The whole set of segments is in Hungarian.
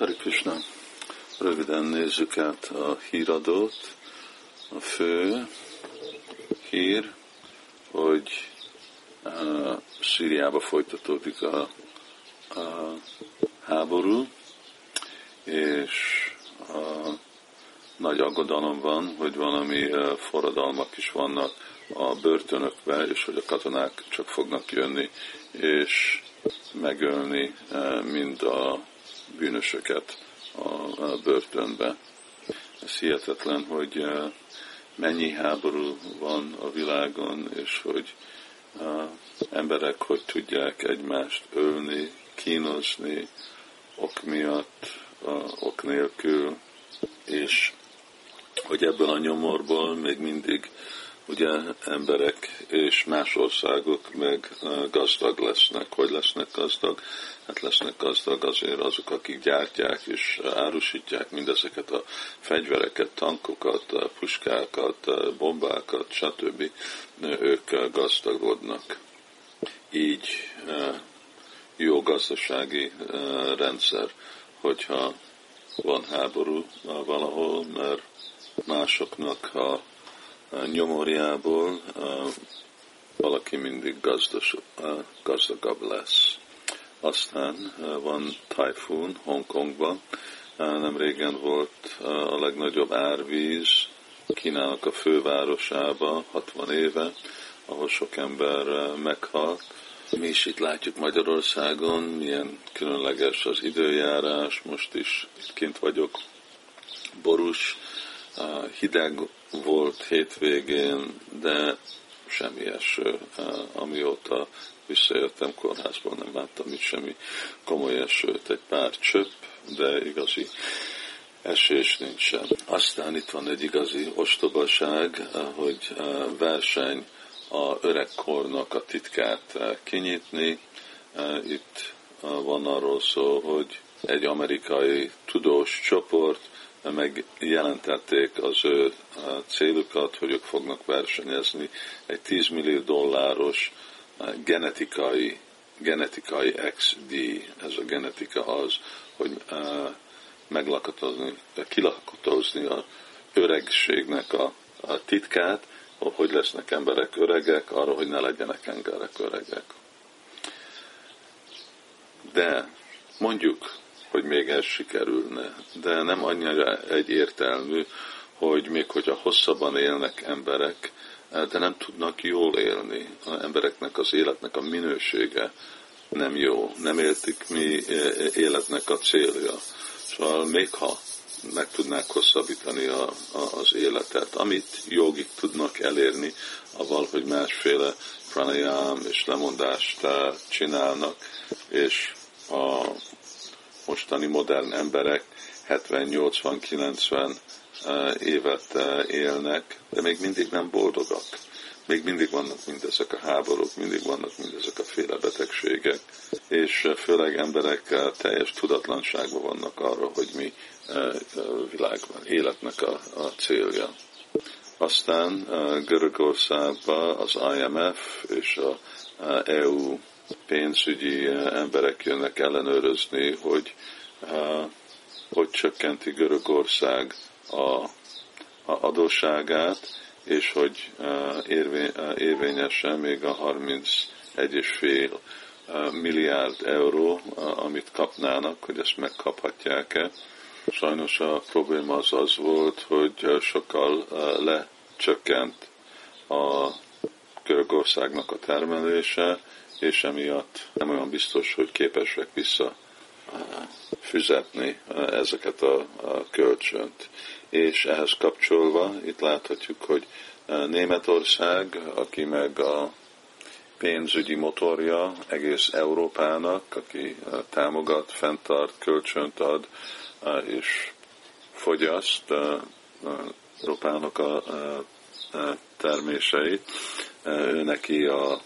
Hari Krishna. Röviden nézzük át a híradót. A fő hír, hogy uh, Szíriába folytatódik a, a háború, és a nagy aggodalom van, hogy valami uh, forradalmak is vannak a börtönökbe, és hogy a katonák csak fognak jönni, és megölni uh, mind a bűnösöket a börtönbe. Ez hihetetlen, hogy eh, mennyi háború van a világon, és hogy eh, emberek hogy tudják egymást ölni, kínozni, ok miatt, ok nélkül, és hogy ebből a nyomorból még mindig ugye emberek és más országok meg gazdag lesznek. Hogy lesznek gazdag? Hát lesznek gazdag azért azok, akik gyártják és árusítják mindezeket a fegyvereket, tankokat, puskákat, bombákat, stb. Ők gazdagodnak. Így jó gazdasági rendszer, hogyha van háború valahol, mert másoknak a nyomorjából valaki mindig gazdas, gazdagabb lesz. Aztán van Typhoon Hongkongban, nem régen volt a legnagyobb árvíz Kínának a fővárosába, 60 éve, ahol sok ember meghalt. Mi is itt látjuk Magyarországon, milyen különleges az időjárás, most is itt kint vagyok, borús, hideg volt hétvégén, de semmi eső, amióta visszajöttem kórházból, nem láttam itt semmi komoly esőt, egy pár csöpp, de igazi esés nincsen. Aztán itt van egy igazi ostobaság, hogy verseny a öregkornak a titkát kinyitni. Itt van arról szó, hogy egy amerikai tudós csoport meg jelentették az ő célukat, hogy ők fognak versenyezni egy 10 millió dolláros genetikai, genetikai XD, ez a genetika az, hogy meglakatozni, kilakatozni a öregségnek a, a titkát, hogy lesznek emberek öregek, arra, hogy ne legyenek emberek öregek. De mondjuk hogy még ez sikerülne. De nem annyira egyértelmű, hogy még hogyha hosszabban élnek emberek, de nem tudnak jól élni. Az embereknek az életnek a minősége nem jó, nem értik mi életnek a célja. Szóval még ha meg tudnák hosszabbítani a, a, az életet, amit jogik tudnak elérni, avval, hogy másféle pranayam és lemondást csinálnak, és a mostani modern emberek 70-80-90 eh, évet eh, élnek, de még mindig nem boldogak. Még mindig vannak mindezek a háborúk, mindig vannak mindezek a féle betegségek, és eh, főleg emberek teljes tudatlanságban vannak arra, hogy mi világban életnek a, a célja. Aztán Görögországban az IMF és a EU pénzügyi emberek jönnek ellenőrizni, hogy hogy csökkenti Görögország a, a adósságát, és hogy érvényesen még a 31,5 milliárd euró, amit kapnának, hogy ezt megkaphatják-e. Sajnos a probléma az az volt, hogy sokkal lecsökkent a Görögországnak a termelése, és emiatt nem olyan biztos, hogy képesek vissza fizetni ezeket a, a kölcsönt. És ehhez kapcsolva itt láthatjuk, hogy Németország, aki meg a pénzügyi motorja egész Európának, aki támogat, fenntart, kölcsönt ad, és fogyaszt Európának a terméseit. Ő neki a,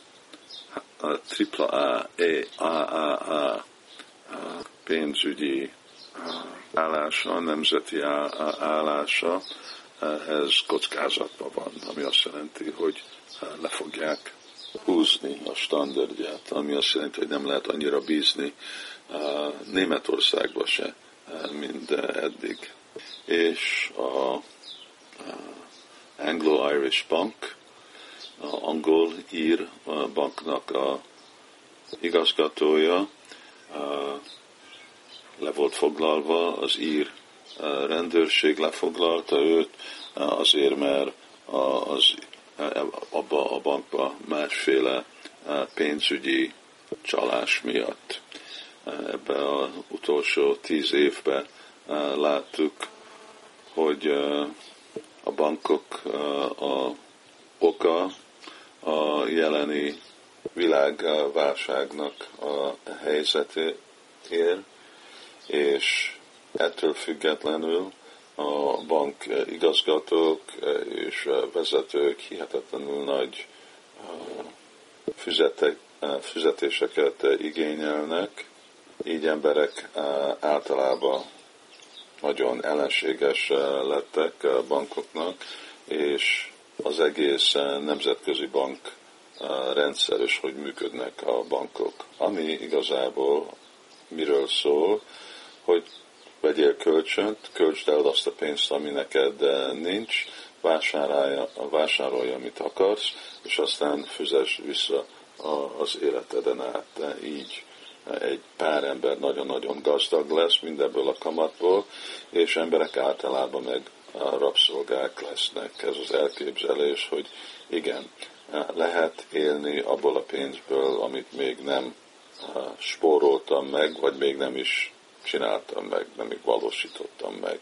a tripla A, E, A, A, A pénzügyi állása, nemzeti állása, ez kockázatban van, ami azt jelenti, hogy le fogják húzni a standardját, ami azt jelenti, hogy nem lehet annyira bízni Németországba se, mint eddig. És a Anglo-Irish Bank, a angol-ír banknak a igazgatója le volt foglalva, az ír rendőrség lefoglalta őt, azért mert az, abba a bankba másféle pénzügyi csalás miatt. Ebben az utolsó tíz évben láttuk, hogy a bankok a oka a jeleni világválságnak a helyzetér, és ettől függetlenül a bank igazgatók és vezetők hihetetlenül nagy füzetek, füzetéseket igényelnek, így emberek általában nagyon ellenséges lettek bankoknak, és az egész nemzetközi bank rendszer, és hogy működnek a bankok. Ami igazából miről szól, hogy vegyél kölcsönt, költsd el azt a pénzt, ami neked nincs, vásárolja, vásárolja, amit akarsz, és aztán füzes vissza az életeden át. Így egy pár ember nagyon-nagyon gazdag lesz mindebből a kamatból, és emberek általában meg rabszolgák lesznek. Ez az elképzelés, hogy igen, lehet élni abból a pénzből, amit még nem spóroltam meg, vagy még nem is csináltam meg, nem még valósítottam meg.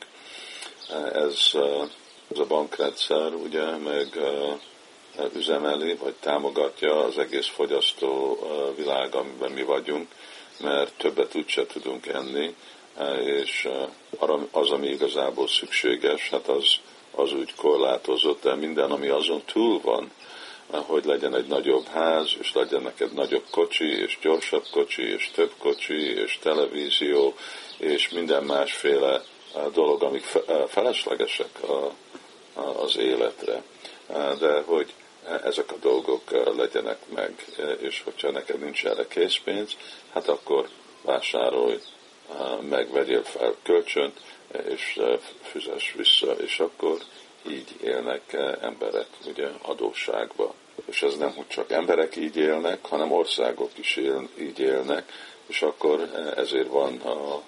Ez, ez a bankrendszer, ugye, meg üzemeli, vagy támogatja az egész fogyasztó világ, amiben mi vagyunk, mert többet úgyse tudunk enni, és az, ami igazából szükséges, hát az, az úgy korlátozott, de minden, ami azon túl van, hogy legyen egy nagyobb ház, és legyen neked nagyobb kocsi, és gyorsabb kocsi, és több kocsi, és televízió, és minden másféle dolog, amik feleslegesek az életre. De hogy ezek a dolgok legyenek meg, és hogyha neked nincs erre készpénz, hát akkor vásárolj, megvegyél fel kölcsönt, és füzes vissza, és akkor így élnek emberek ugye adósságba. És ez nem, hogy csak emberek így élnek, hanem országok is él, így élnek, és akkor ezért van a, a,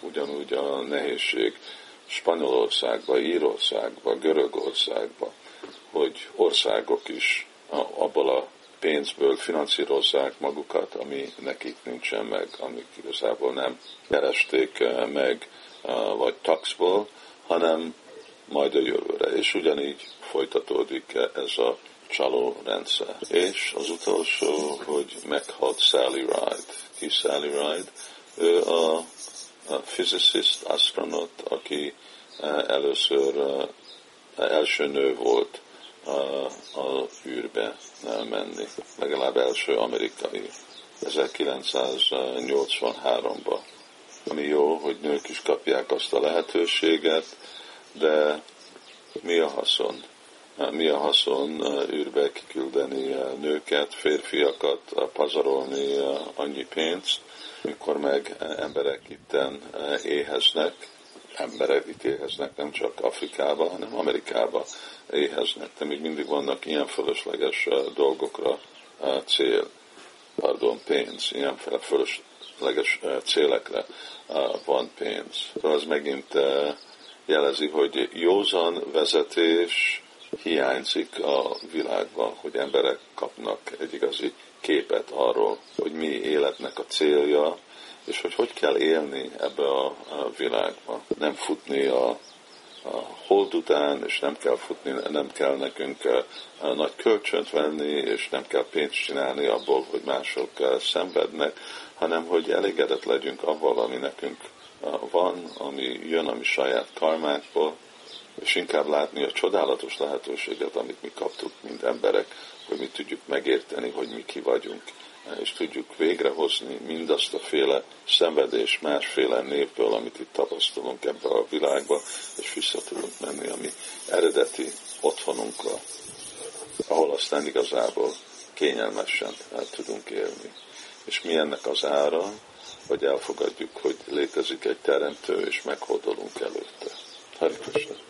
ugyanúgy a nehézség Spanyolországba, Írországba, Görögországba, hogy országok is abból a pénzből finanszírozzák magukat, ami nekik nincsen meg, amik igazából nem keresték meg, vagy taxból, hanem majd a jövőre. És ugyanígy folytatódik ez a csaló rendszer. És az utolsó, hogy meghalt Sally Ride. Ki Sally Ride? Ő a, a physicist, astronaut, aki először első nő volt a űrbe menni, legalább első amerikai 1983-ban. Ami jó, hogy nők is kapják azt a lehetőséget, de mi a haszon? Mi a haszon űrbe kiküldeni nőket, férfiakat, pazarolni annyi pénzt, mikor meg emberek itten éheznek, emberek éheznek, nem csak Afrikába, hanem Amerikába éheznek, de még mindig vannak ilyen fölösleges dolgokra cél, pardon, pénz, ilyen fölösleges célekre van pénz. Az megint jelezi, hogy józan vezetés hiányzik a világban, hogy emberek kapnak egy igazi képet arról, hogy mi életnek a célja, és hogy hogy kell élni ebbe a, világba. Nem futni a, a hold után, és nem kell futni, nem kell nekünk a, a nagy kölcsönt venni, és nem kell pénzt csinálni abból, hogy mások szenvednek, hanem hogy elégedett legyünk avval, ami nekünk van, ami jön a mi saját karmákból, és inkább látni a csodálatos lehetőséget, amit mi kaptuk, mint emberek, hogy mi tudjuk megérteni, hogy mi ki vagyunk, és tudjuk végrehozni mindazt a féle szenvedés másféle névből, amit itt tapasztalunk ebbe a világba, és vissza tudunk menni a mi eredeti otthonunkra, ahol aztán igazából kényelmesen tudunk élni. És mi ennek az ára? vagy elfogadjuk, hogy létezik egy teremtő, és meghódolunk előtte. Krishna.